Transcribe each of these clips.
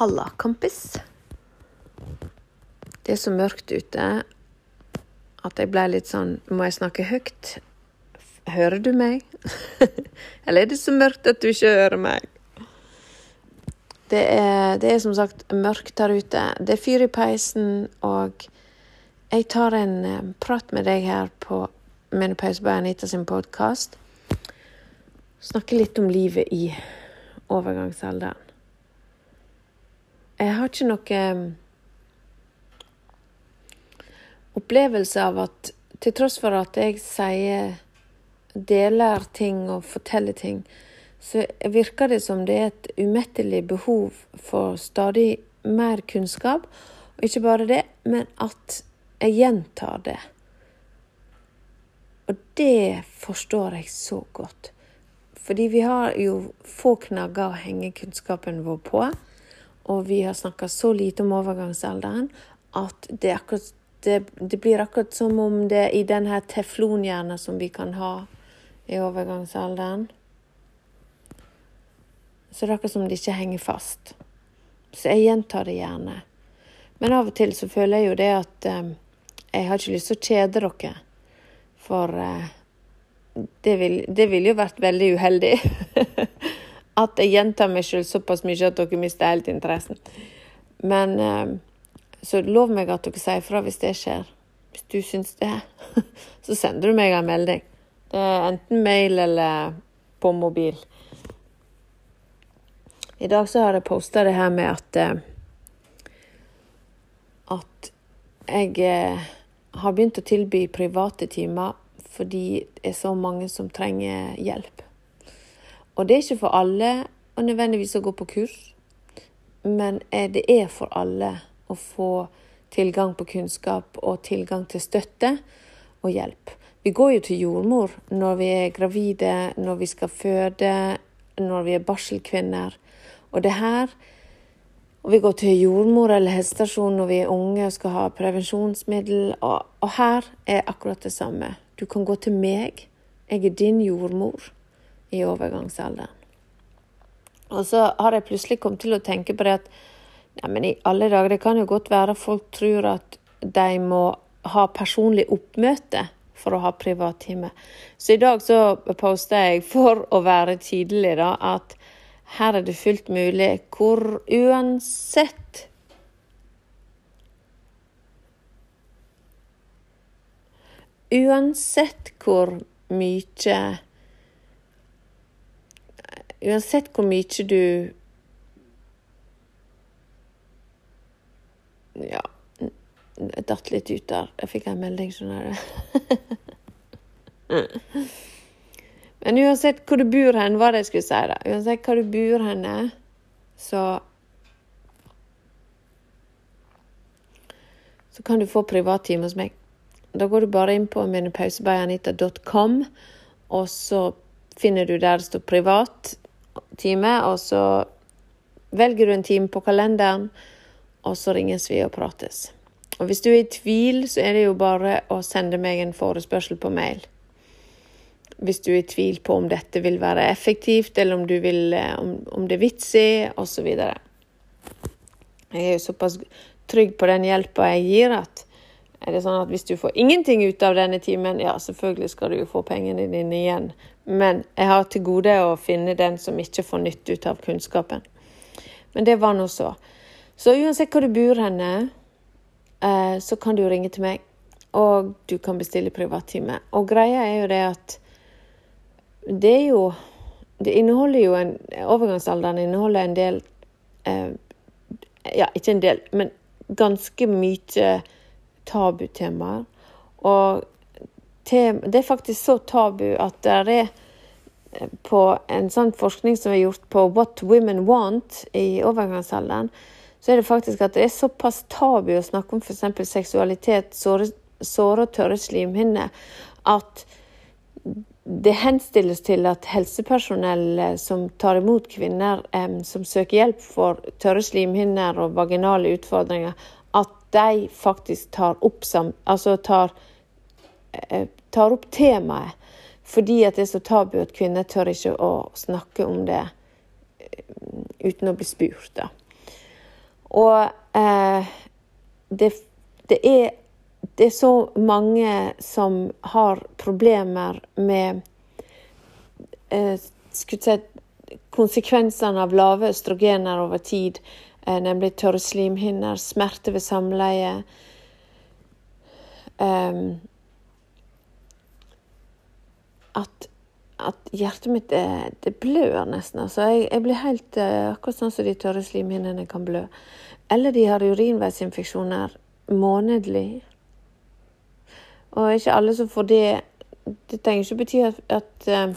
Halla, kompis. Det er så mørkt ute at jeg ble litt sånn Må jeg snakke høyt? Hører du meg? Eller er det så mørkt at du ikke hører meg? Det er, det er som sagt mørkt der ute. Det er fyr i peisen, og jeg tar en eh, prat med deg her på Mine pauser by Anita sin podkast. Snakke litt om livet i overgangsalderen. Jeg har ikke noe um, opplevelse av at til tross for at jeg sier deler ting og forteller ting, så virker det som det er et umettelig behov for stadig mer kunnskap. Og ikke bare det, men at jeg gjentar det. Og det forstår jeg så godt. Fordi vi har jo få knagger å henge kunnskapen vår på. Og vi har snakka så lite om overgangsalderen at det, akkurat, det, det, blir akkurat som om det er i den her teflonhjernen som vi kan ha i overgangsalderen. Så det er akkurat som det ikke henger fast. Så jeg gjentar det gjerne. Men av og til så føler jeg jo det at eh, jeg har ikke lyst til å kjede dere. For eh, det ville jo vært veldig uheldig. at jeg gjentar meg sjøl såpass mye at dere mister helt interessen. Men eh, så lov meg at dere sier fra hvis det skjer. Hvis du syns det, så sender du meg en melding. Det er enten mail eller på mobil. I dag så har jeg posta det her med at eh, at jeg eh, har begynt å tilby private timer fordi det er så mange som trenger hjelp. Og det er ikke for alle å nødvendigvis å gå på kurs, men det er for alle å få tilgang på kunnskap og tilgang til støtte og hjelp. Vi går jo til jordmor når vi er gravide, når vi skal føde, når vi er barselkvinner. Og det her og vi går til jordmor eller helsestasjon når vi er unge og skal ha prevensjonsmiddel. Og, og her er akkurat det samme. Du kan gå til meg. Jeg er din jordmor i overgangsalderen. Og så har jeg plutselig kommet til å tenke på det at ja, men i alle dager, det kan jo godt være folk tror at de må ha personlig oppmøte for å ha privattime. Så i dag så posta jeg for å være tydelig da, at her er det fullt mulig hvor uansett Uansett hvor mye Uansett hvor mye du Ja, jeg datt litt ut der. Jeg fikk en melding, skjønner du. Men uansett hvor du bor hen, hva det jeg skulle si, da. Uansett hvor du bor henne, så Så kan du få privattime hos meg. Da går du bare inn på minepausebyanita.com, og så finner du der det står 'privat' time, og så velger du en time på kalenderen, og så ringes vi og prates. Og hvis du er i tvil, så er det jo bare å sende meg en forespørsel på mail. Hvis du er i tvil på om dette vil være effektivt, eller om, vil, eh, om, om det er vitsig, osv. Jeg er jo såpass trygg på den hjelpa jeg gir, at er det sånn at hvis du får ingenting ut av denne timen, ja, selvfølgelig skal du jo få pengene dine igjen. Men jeg har til gode å finne den som ikke får nytt ut av kunnskapen. Men det var nå så. Så uansett hvor du bor henne, eh, så kan du ringe til meg. Og du kan bestille privattime. Og greia er jo det at det er jo Det inneholder jo en Overgangsalderen inneholder en del eh, Ja, ikke en del, men ganske mye tabutemaer. Og det er faktisk så tabu at det er eh, på en sånn forskning som er gjort på What Women Want i overgangsalderen, så er det faktisk at det er såpass tabu å snakke om f.eks. seksualitet, såre, såre og tørre slimhinner, at det henstilles til at helsepersonell som tar imot kvinner eh, som søker hjelp for tørre slimhinner og vaginale utfordringer, at de faktisk tar opp, altså tar tar opp temaet fordi at det er så tabu at kvinner tør ikke å snakke om det eh, uten å bli spurt. da. Og eh, det, det, er, det er så mange som har problemer med eh, si, konsekvensene av lave østrogener over tid, eh, nemlig tørre slimhinner, smerte ved samleie. Um, at, at, hjertet mitt det, det blør nesten. Altså, jeg, jeg, blir helt uh, akkurat sånn som de tørre slimhinnene kan blø. Eller de har urinveisinfeksjoner månedlig. Og ikke alle som får det Det trenger ikke bety at, at uh,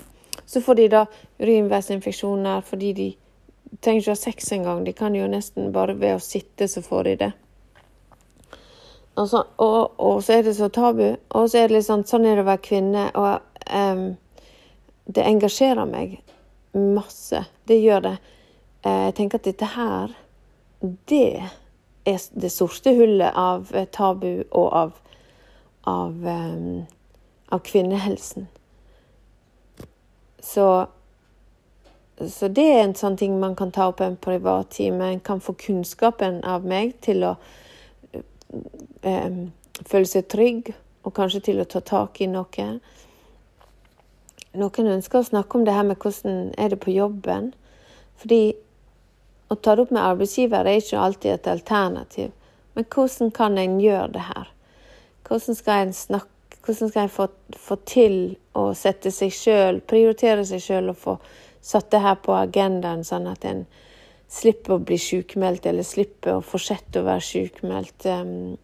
Så får de da urinveisinfeksjoner fordi de trenger ikke ha sex engang. De kan jo nesten bare ved å sitte, så får de det. Og så, og, og så, er det så tabu. Og så er det litt sånn Sånn er det å være kvinne. Og det engasjerer meg masse. Det gjør det. Uh, jeg tenker at dette her, det er det sorte hullet av tabu og av, av, av kvinnehelsen. Så så det er en sånn ting man kan ta opp en privat time. En kan få kunnskapen av meg til å eh, føle seg trygg, og kanskje til å ta tak i noe. Noen ønsker å snakke om det her med hvordan er det på jobben. Fordi å ta det opp med arbeidsgiver er ikke alltid et alternativ. Men hvordan kan en gjøre det her? Hvordan skal en snakke hvordan skal en få, få til å sette seg sjøl, prioritere seg sjøl og få satt det her på agendaen, sånn at en slipper å bli sjukmeldt, eller slipper å fortsette å være sjukmeldt. Um,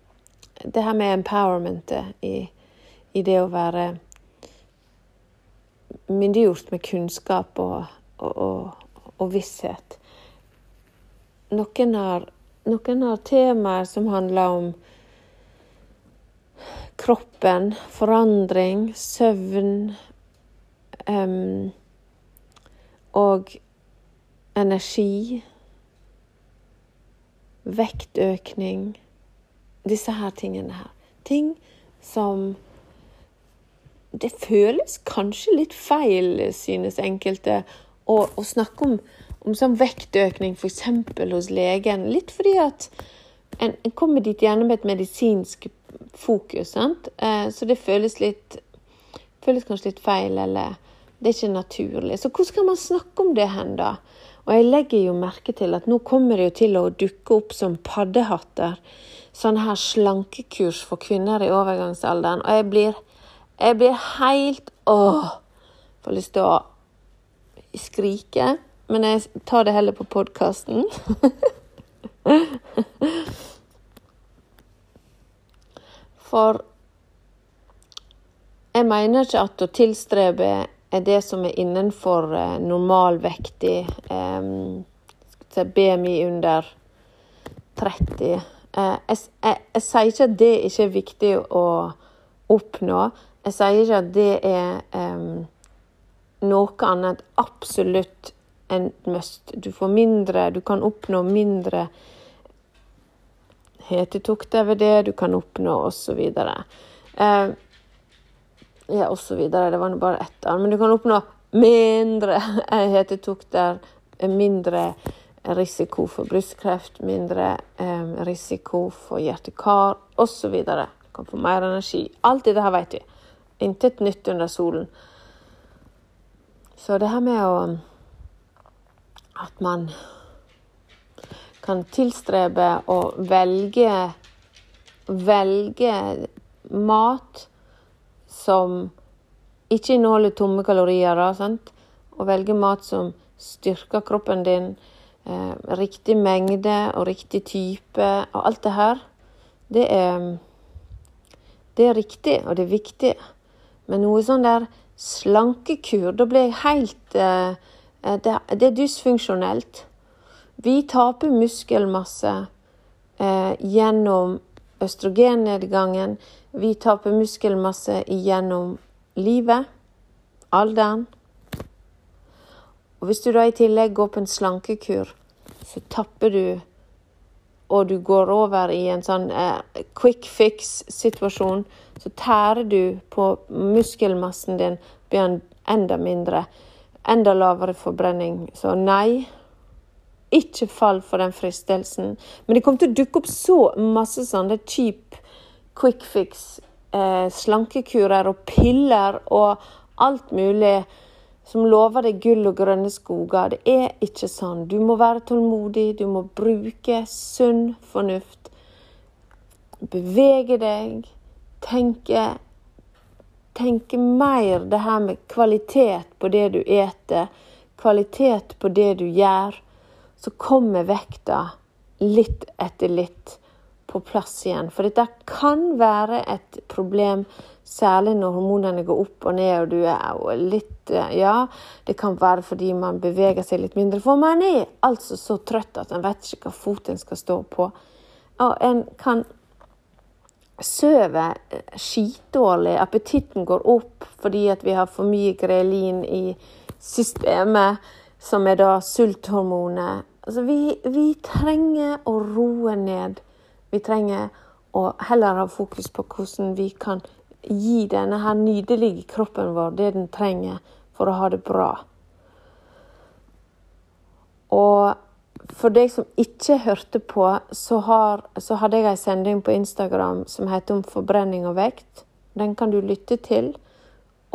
det her med empowermentet i, i, det å være myndiggjort med kunnskap og, og, og, og visshet. Noen har, noen har temaer som handler om kroppen, forandring, søvn. Um, og energi, vektøkning Disse her tingene her. Ting som Det føles kanskje litt feil, synes enkelte, å, å snakke om, om sånn vektøkning f.eks. hos legen. Litt fordi at en, en, kommer dit gjerne med et medisinsk fokus? Eh, så det føles litt føles kanskje litt feil, eller det er ikke naturlig. Så hvordan skal man snakke om det hen, da? Og jeg legger jo merke til at nå kommer det jo til å dukke opp som paddehatter. Sånne her slankekurs for kvinner i overgangsalderen. Og jeg blir, jeg blir helt Åh! Får lyst til å skrike. Men jeg tar det heller på podkasten. For jeg mener ikke at å tilstrebe er det som er innenfor eh, normalvektig eh, BMI under 30. Eh, jeg, jeg, jeg, sier ikke at det ikke er viktig å oppnå. Jeg sier ikke at det er um, noe annet absolutt en must. Du får mindre, du kan oppnå mindre hetetokter ved det, du kan oppnå osv. Uh, ja, osv. Det var nå bare ett annet. Men du kan oppnå mindre hetetokter, mindre risiko for brystkreft, mindre um, risiko for hjerte-kar osv. Du kan få mer energi. Alt dette vet vi. Intet nytt under solen. Så det her med å At man kan tilstrebe å velge velge mat som ikke inneholder tomme kalorier. Da, sant? Og velge mat som styrker kroppen din. Eh, riktig mengde og riktig type og alt det her. Det er, det er riktig, og det er viktig. Men noe sånn der slankekur, da blir jeg helt eh, det, det, er dysfunksjonelt. Vi taper muskelmasse eh, gjennom østrogennedgangen. Vi taper muskelmasse gjennom livet, alderen. Og hvis du da i tillegg går på en slankekur, så tapper du og du går over i en sånn eh, quick fix-situasjon, så tærer du på muskelmassen din, blir enda mindre. Enda lavere forbrenning. Så nei, Ikke fall for den fristelsen. Men det kommer til å dukke opp så masse sånne cheap quick fix, eh, slankekurer og piller og alt mulig som lover deg gull og grønne skoger. Det er ikke sånn. Du må være tålmodig, du må bruke sunn fornuft. Bevege deg, tenke Tenke mer det her med kvalitet på det du eter, kvalitet på det du gjør. Så kommer vekta litt etter litt på plass igjen. For dette kan være et problem Særlig når hormonene går opp og ned, og du er litt eh, Ja, det kan være fordi man beveger seg litt mindre, for man er altså så trøtt at en vet ikke hva foten skal stå på. Og en kan sove eh, skitdårlig, appetitten går opp fordi vi har for mye grelin i systemet, som er da sulthormonet. Altså, vi, vi trenger å roe ned. Vi trenger å heller ha fokus på hvordan vi kan gi denne her nydelige kroppen vår det den trenger for å ha det bra. Og for deg som ikke hørte på, så, har, så hadde jeg ei sending på Instagram som heter om forbrenning og vekt. Den kan du lytte til.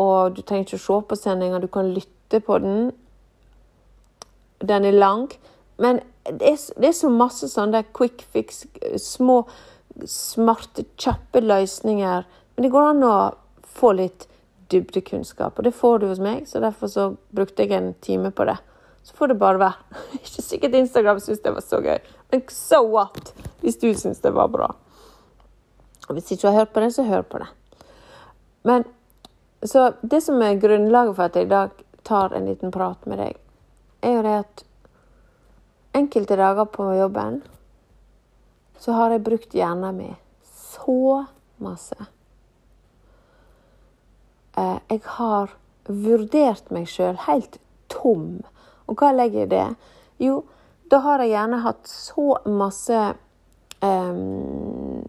Og du trenger ikke å se på sendinga, du kan lytte på den. Den er lang. Men det er, det er så masse sånne quick fix, små, smarte, kjappe løsninger men det går an å få litt dybdekunnskap, og det får du hos meg, så derfor så brukte jeg en time på det. Så får det bare være. Ikke sikkert Instagram syns det var så gøy, men so what? Hvis du syns det var bra. Og hvis ikke du har hørt på det, så hør på det. Men så det som er grunnlaget for at jeg i dag tar en liten prat med deg, er jo det at enkelte dager på jobben så har jeg brukt hjernen min så masse. Eh, jeg har vurdert meg sjøl helt tom. Og hva legger jeg i det? Jo, da har jeg gjerne hatt så masse um,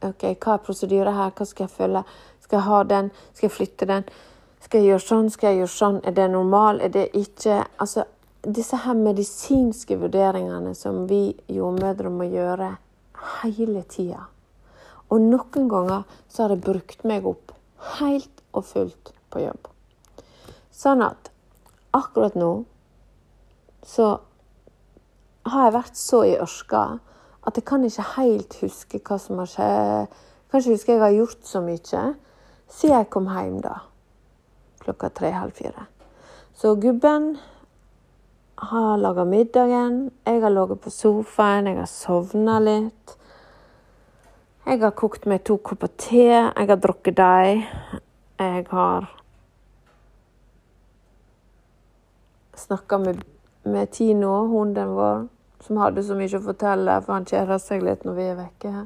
OK, hva er prosedyret her? Hva skal jeg følge? Skal jeg ha den? Skal jeg flytte den? Skal jeg gjøre sånn? Skal jeg gjøre sånn? Er det normal? Er det ikke? Altså, disse her medisinske vurderingene som vi jordmødre må gjøre hele tida. Og noen ganger så har jeg brukt meg opp helt og fullt på jobb. Sånn at akkurat nå så har jeg vært så i ørska at jeg kan ikke helt huske hva som har skjedd. Kanskje husker jeg har gjort så mye siden jeg kom hjem da, klokka tre-halv fire. Så gubben har laga middagen, jeg har ligget på sofaen, jeg har sovna litt. Jeg har kokt meg to kopper te, jeg har drukket dem. Jeg har snakka med, med, Tino, hunden vår, som hadde så mye å fortelle, for han kjeder seg litt når vi er vekke.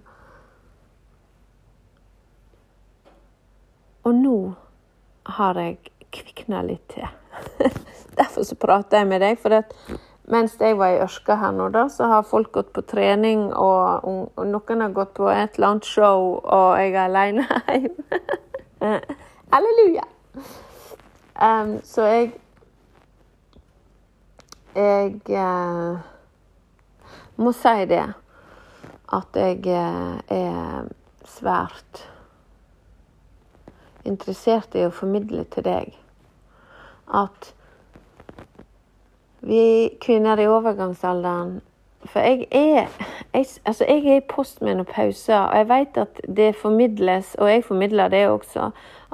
Og nå har jeg kvikna litt til. Derfor så prater jeg med deg. for at mens jeg var i Ørska her nå, da, så har folk gått på trening, og, og noen har gått på et eller annet show, og jeg er aleine hjemme. Halleluja! Um, så jeg Jeg eh, må si det at jeg uh, er svært interessert i å formidle til deg at vi kvinner i overgangsalderen For jeg er, jeg, altså jeg er i postmenopause, og jeg vet at det formidles, og jeg formidler det også,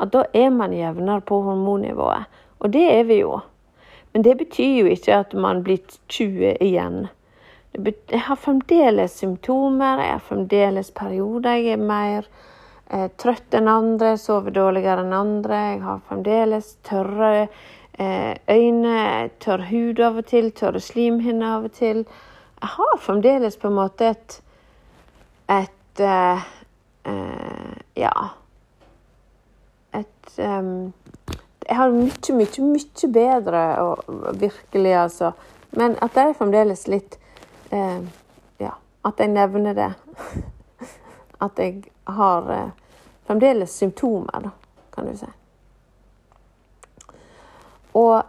at da er man jevnere på hormonnivået. Og det er vi jo. Men det betyr jo ikke at man blir 20 igjen. Jeg har fremdeles symptomer, jeg har fremdeles perioder jeg er mer eh, trøtt enn andre, sover dårligere enn andre. Jeg har fremdeles tørre eh, øyne, tørr hud av og til, tørre slimhinner av og til. Jeg har fremdeles på en måte et, et eh, eh Ja et um, Jeg har mye, mye, mye bedre og virkelig, altså. Men at det er fremdeles litt eh, Ja, at jeg nevner det. at jeg har eh, fremdeles symptomer, da, kan du si. Og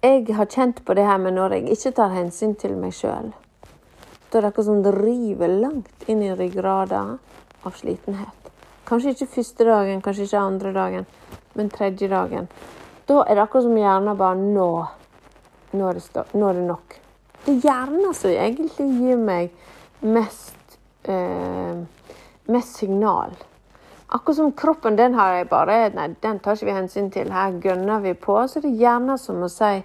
jeg har kjent på det her med når jeg ikke tar hensyn til meg sjøl. Da er det noe som driver langt inn i ryggrada av slitenhet. Kanskje ikke første dagen, kanskje ikke andre dagen, men tredje dagen. Da er det akkurat som hjernen bare Nå. Nå er det, nå er det nok. Det er hjernen som egentlig gir meg mest, eh, mest signal. Akkurat som kroppen, den har jeg bare Nei, den tar ikke vi hensyn til. Her gønner vi på. Så det er hjernen som må si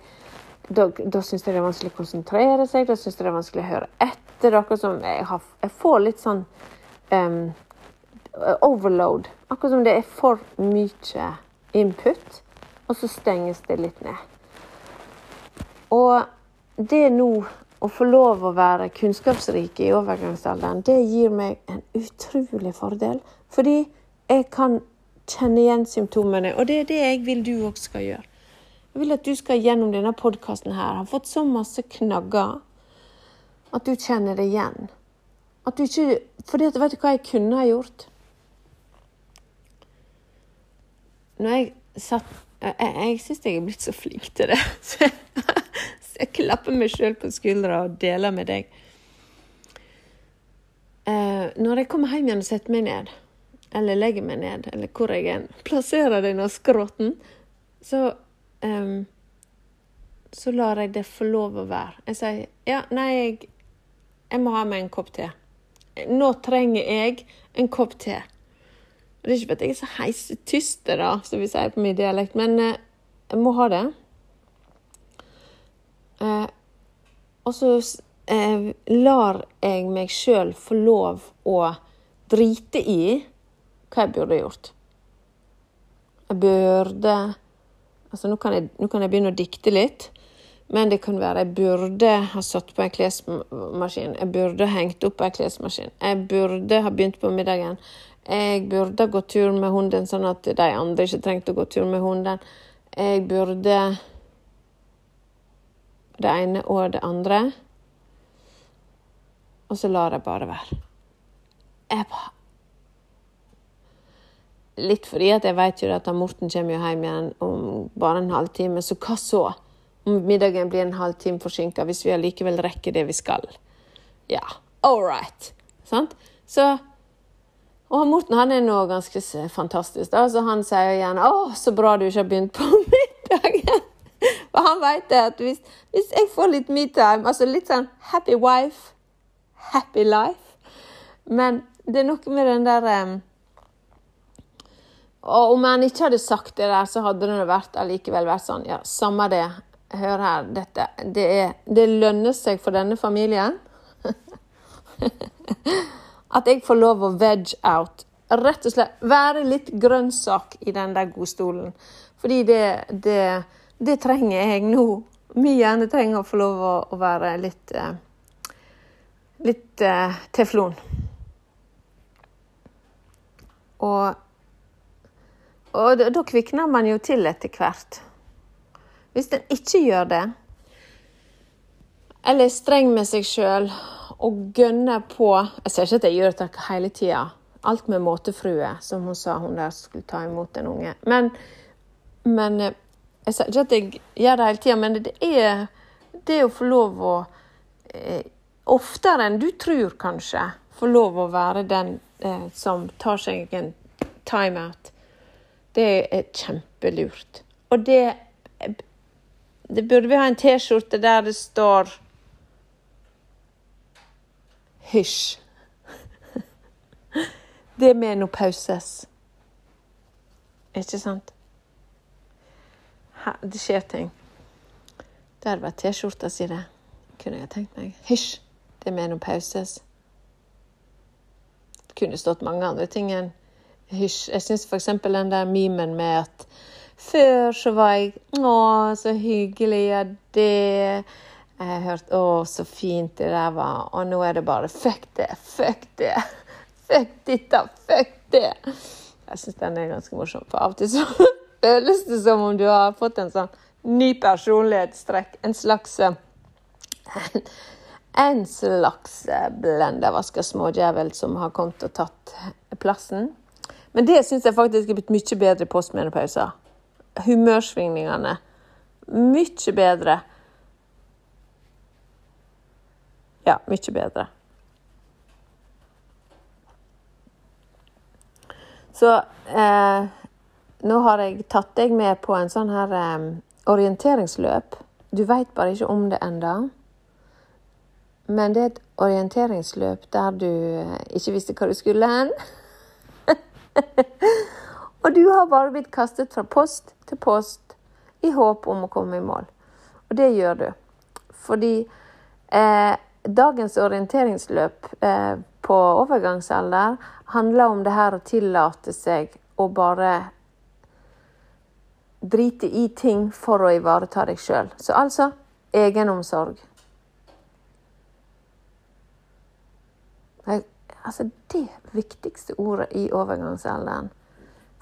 Da, da syns jeg det er vanskelig å konsentrere seg, da syns jeg det er vanskelig å høre etter. Akkurat som jeg, har, jeg får litt sånn um, overload. Akkurat som det er for mye input, og så stenges det litt ned. Og det nå å få lov å være kunnskapsrik i overgangsalderen, det gir meg en utrolig fordel. Fordi jeg kan kjenne igjen symptomene, og det er det jeg vil du òg skal gjøre. Jeg vil at du skal gjennom denne podkasten her ha fått så masse knagger at du kjenner det igjen. At du ikke Fordi at vet du hva jeg kunne ha gjort? Når jeg satt Jeg, jeg syns jeg er blitt så flink til det. Så jeg, jeg klapper meg sjøl på skuldra og deler med deg. Eh, når jeg kommer hjem igjen og setter meg ned, eller legger meg ned, eller hvor jeg er, plasserer den av skrotten, så um, så lar jeg det få lov å være. Jeg sier ja, nei, jeg, jeg må ha meg en kopp te. Nå trenger jeg en kopp te. Det er ikke fordi jeg er så heisetyste, da, som vi sier på min dialekt, men eh, jeg må ha det. Eh, og så eh, lar jeg meg sjøl få lov å drite i hva jeg burde gjort. Jeg burde Altså, nå kan jeg, nå kan jeg begynne å dikte litt. Men det kan være jeg burde ha satt på en klesmaskin. Jeg burde ha hengt opp en klesmaskin. Jeg burde ha begynt på middagen. Jeg burde gå tur med hunden, sånn at de andre ikke trengte å gå tur med hunden. Jeg burde det ene og det andre. Og så lar jeg bare være. Jeg bare Litt fordi at jeg vet jo at Morten kommer jo hjem igjen om bare en halvtime, så hva så? Om middagen blir en halvtime forsinka hvis vi allikevel rekker det vi skal. Ja, all right. Sant? Så Og Morten han er nå ganske fantastisk. da, så Han sier gjerne 'Å, så bra du ikke har begynt på middagen'. For han vet at hvis, hvis jeg får litt me-time, altså litt sånn happy wife, happy life Men det er noe med den der um, og om han ikke hadde sagt det der, så hadde det vært allikevel vært sånn Ja, samme det. Hør her, dette Det, er, det lønner seg for denne familien at jeg får lov å veg out. Rett og slett være litt grønnsak i den der godstolen. Fordi det, det, det trenger jeg nå. Min hjerne trenger å få lov å, å være litt eh, Litt eh, teflon. Og og da, da kvikner man jo til etter hvert. Hvis en ikke gjør det, eller er streng med seg sjøl og gønne på Jeg sier ikke at jeg gjør dette hele tida. Alt med måtefrue, som hun sa hun der skulle ta imot en unge. Men, men eh, jeg sier ikke at jeg gjør det hele tida, men det er det å få lov å eh, Oftere enn du tror, kanskje, få lov å være den eh, som tar seg en timeout det er kjempelurt. Og det Det burde vi ha en T-skjorte der det står Hysj. Det med noe pauses. Ikke sant? det skjer ting. Det hadde vært T-skjorta si, det. Kunne jeg tenkt meg. Hysj. Det med noe pauses. Det kunne stått mange andre ting enn hysj. Jeg syns f.eks. den der memen med at før så var jeg Å, så hyggelig, ja, det Jeg har hørt Å, så fint det der var. Og nå er det bare Fuck det, fuck det. Fuck dette, fuck det. Jeg syns den er ganske morsom. For av og til så føles det som om du har fått en sånn ny personlighetstrekk. En slags en, en slags blendervaska smådjevel som har kommet og tatt plassen. Men det syns jeg faktisk er blitt mye bedre i postmenopausen. Humørsvingningene Mye bedre. Ja, mye bedre. Så eh, nå har jeg tatt deg med på en sånn her eh, orienteringsløp. Du veit bare ikke om det enda. Men det er et orienteringsløp der du eh, ikke visste hva du skulle hen. og du har bare blitt kastet fra post til post i håp om å komme i mål. Og det gjør du. Fordi eh, dagens orienteringsløp eh, på overgangsalder handler om det her å tillate seg å bare drite i ting for å ivareta deg sjøl. Så altså egenomsorg. Altså det viktigste ordet i overgangsalderen.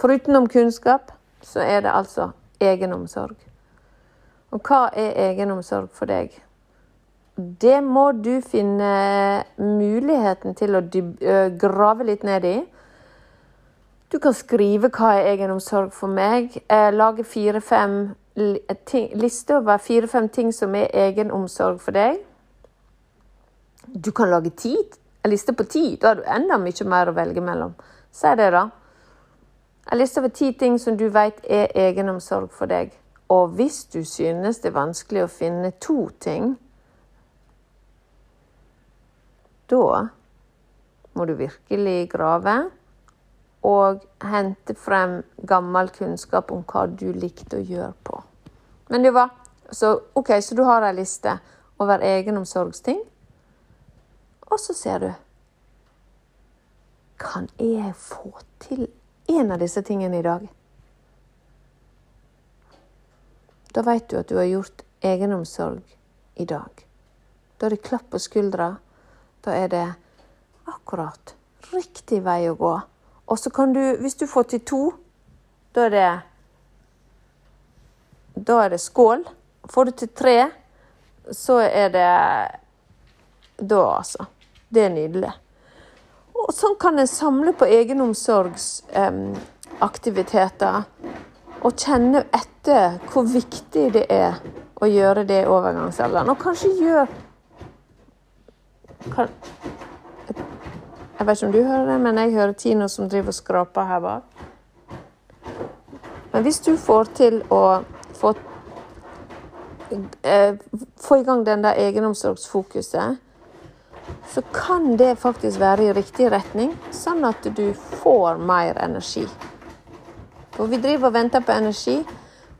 Forutenom kunnskap, så er det altså egenomsorg. Og hva er egenomsorg for deg? Det må du finne muligheten til å grave litt ned i. Du kan skrive hva er egenomsorg for meg. Eh, lage fire-fem liste over fire-fem ting som er egenomsorg for deg. Du kan lage ti, en liste på ti. Da har du enda mye mer å velge mellom. Si det, da. En liste over ti ting som du vet er egenomsorg for deg. Og hvis du synes det er vanskelig å finne to ting, da må du virkelig grave og hente frem gammel kunnskap om hva du likte å gjøre på. Men det var Så OK, så du har ei liste over egenomsorgsting. Og så ser du Kan jeg få til en av disse tingene i dag? Da veit du at du har gjort egenomsorg i dag. Da er det klapp på skuldra da er det akkurat riktig vei å gå. Og så kan du, hvis du får til to, da er det Da er det skål. Får du til tre, så er det Da, altså. Det er nydelig. Og sånn kan en samle på egenomsorgsaktiviteter um, og kjenne etter hvor viktig det er å gjøre det i overgangsalderen. Og kanskje gjøre. Jeg vet ikke om du hører det, men jeg hører Tino som driver og skraper her bak. Men hvis du får til å få, eh, få i gang den der egenomsorgsfokuset, så kan det faktisk være i riktig retning, sånn at du får mer energi. For vi driver og venter på energi,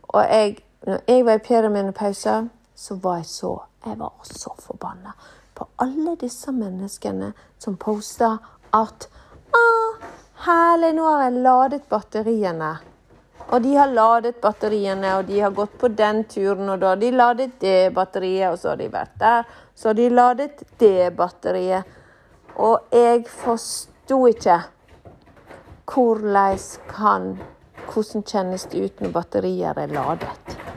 og jeg, når jeg var i Per mine pauser, så var jeg så Jeg var så forbanna på alle disse menneskene som poster at ah, 'Herlig, nå har jeg ladet batteriene'. Og de har ladet batteriene, og de har gått på den turen, og da har de ladet det batteriet, og så har de vært der. Så har de ladet det batteriet. Og jeg forsto ikke hvordan kan Hvordan kjennes det ut når batterier er ladet?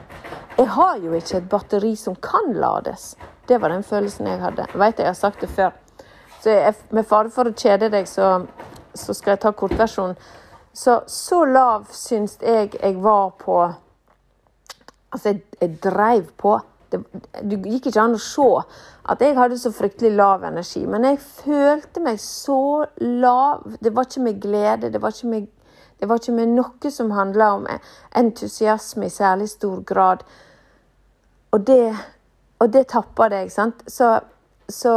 Jeg har jo ikke et batteri som kan lades. Det var den følelsen jeg hadde. Jeg vet jeg har sagt det før. Så jeg, med fare for å kjede deg, så, så skal jeg ta kortversjonen. Så, så lav syns jeg jeg var på Altså, jeg, jeg dreiv på. Det, det gikk ikke an å se at jeg hadde så fryktelig lav energi. Men jeg følte meg så lav. Det var ikke med glede. Det var ikke med, det var ikke med noe som handla om entusiasme i særlig stor grad. Og det og det tapper deg, sant. Så, så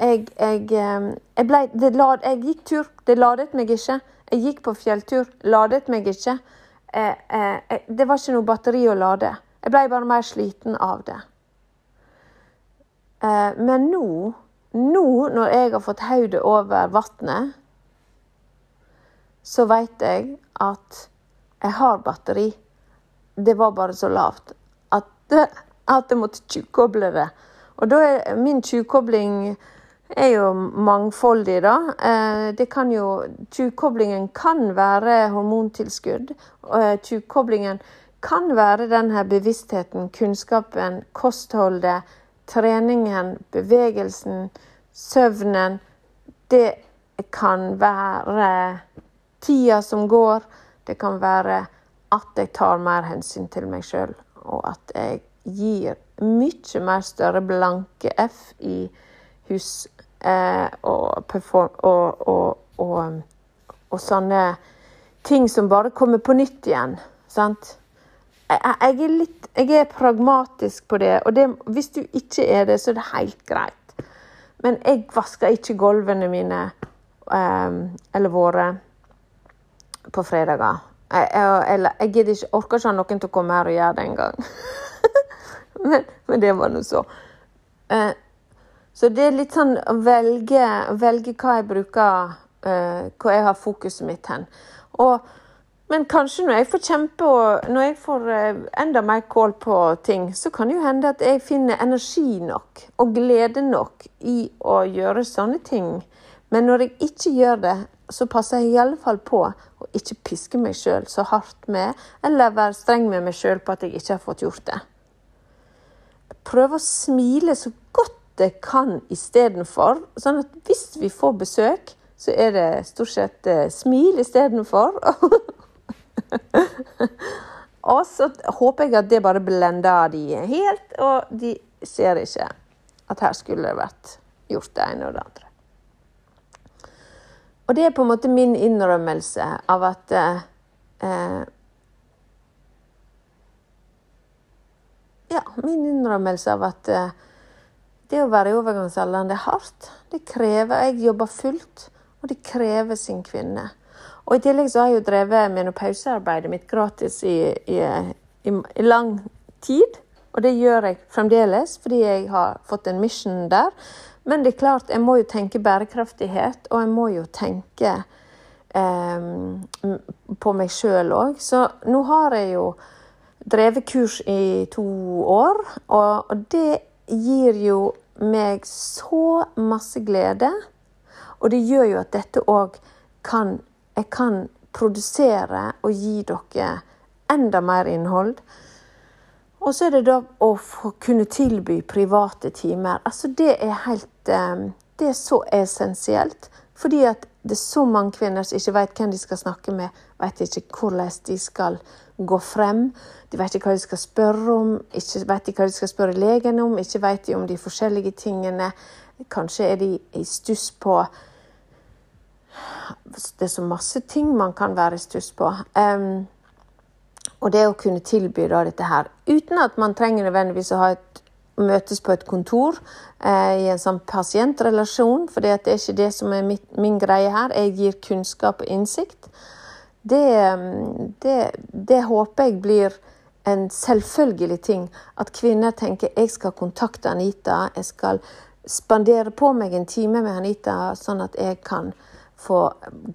jeg, jeg, jeg, ble, lad, jeg gikk tur. Det ladet meg ikke. Jeg gikk på fjelltur. Ladet meg ikke. Eh, eh, det var ikke noe batteri å lade. Jeg ble bare mer sliten av det. Eh, men nå, nå når jeg har fått hodet over vannet, så veit jeg at jeg har batteri. Det var bare så lavt at at jeg måtte tjukkoble det. Og da er min tjukkobling er jo mangfoldig, da. Eh, det kan jo Tjukkoblingen kan være hormontilskudd. og Tjukkoblingen kan være denne bevisstheten, kunnskapen, kostholdet, treningen, bevegelsen, søvnen. Det kan være tida som går. Det kan være at jeg tar mer hensyn til meg sjøl og at jeg gir mye mer større blanke F i hus eh, og, perform, og, og, og, sånne ting som bare kommer på nytt igjen. Sant? Jeg, jeg, er litt Jeg er pragmatisk på det, og det, hvis du ikke er det, så er det helt greit. Men jeg vasker ikke gulvene mine, eh, eller våre, på fredager. Jeg, jeg, jeg jeg orker ikke ha noen til å komme her og gjøre det engang. men, men det var nå så. Eh, så det er litt sånn å velge, velge hva jeg bruker uh, Hvor jeg har fokuset mitt hen. Og, men kanskje når jeg får kjempe og når jeg får uh, enda mer kål på ting, så kan det jo hende at jeg finner energi nok og glede nok i å gjøre sånne ting. Men når jeg ikke gjør det, så passer jeg i alle fall på å ikke piske meg sjøl så hardt med, eller være streng med meg sjøl på at jeg ikke har fått gjort det. Prøve å smile så godt det kan istedenfor. Sånn at hvis vi får besøk, så er det stort sett eh, smil istedenfor. og så håper jeg at det bare blender de helt, og de ser ikke at her skulle det vært gjort det ene og det andre. Og det er på en måte min innrømmelse av at eh, Ja, min innrømmelse av at eh, det å være i overgangsalderen, det er hardt. Det krever Jeg jobber fullt, og det krever sin kvinne. Og i tillegg så har jeg jo drevet menopausearbeidet mitt gratis i, i, i, i, lang tid. Og det gjør jeg fremdeles, fordi jeg har fått en mission der. Men det er klart, jeg må jo tenke bærekraftighet, og jeg må jo tenke eh, på meg sjøl òg. Så nå har jeg jo drevet kurs i to år, og, det gir jo meg så masse glede. Og det gjør jo at dette òg kan Jeg kan produsere og gi dere enda mer innhold. Og så er det da å få kunne tilby private timer. Altså det er helt eh, Det er så essensielt. Fordi at det er så mange kvinner som ikke vet hvem de skal snakke med, vet ikke hvordan de skal gå frem. De vet ikke hva de skal spørre om, ikke vet de hva de skal spørre legen om, ikke vet de om de forskjellige tingene. Kanskje er de i stuss på Det er så masse ting man kan være i stuss på. Um, og det å kunne tilby da dette her, uten at man trenger nødvendigvis å ha et møtes på et kontor eh, i en sånn pasientrelasjon, for det er ikke det som er mitt, min greie her. Jeg gir kunnskap og innsikt det, mm, det, det, håper jeg blir en selvfølgelig ting. At kvinner tenker jeg skal kontakte Anita. Jeg skal spandere på meg en time med Anita, sånn at jeg kan få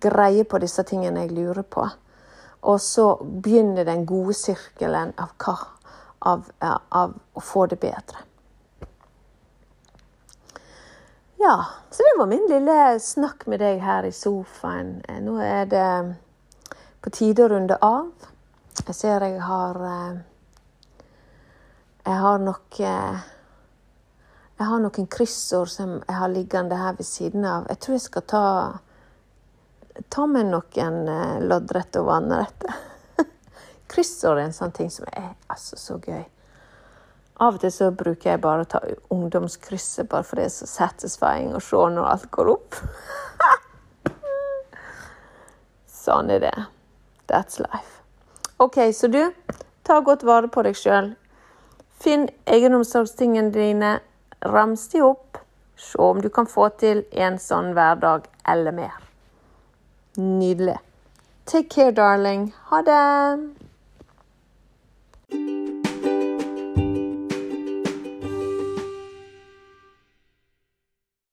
greie på disse tingene jeg lurer på. Og så begynner den gode sirkelen av hva? Av, av å få det bedre. Ja, så det var min lille snakk med deg her i sofaen. Nå er det på tide å runde av. Jeg ser jeg har eh, Jeg har nok eh, Jeg har noen kryssord som jeg har liggende her ved siden av. Jeg tror jeg skal ta ta med noen eh, loddrette og vannrette. kryssord er en sånn ting som er altså så gøy. Av og til så bruker jeg bare å ta ungdomskrysset, bare for det er så satisfying å se når alt går opp. sånn er det. That's life. OK, så du, ta godt vare på deg sjøl. Finn egenomsorgstingene dine, rams de opp. Se om du kan få til en sånn hverdag eller mer. Nydelig. Take care, darling. Ha det.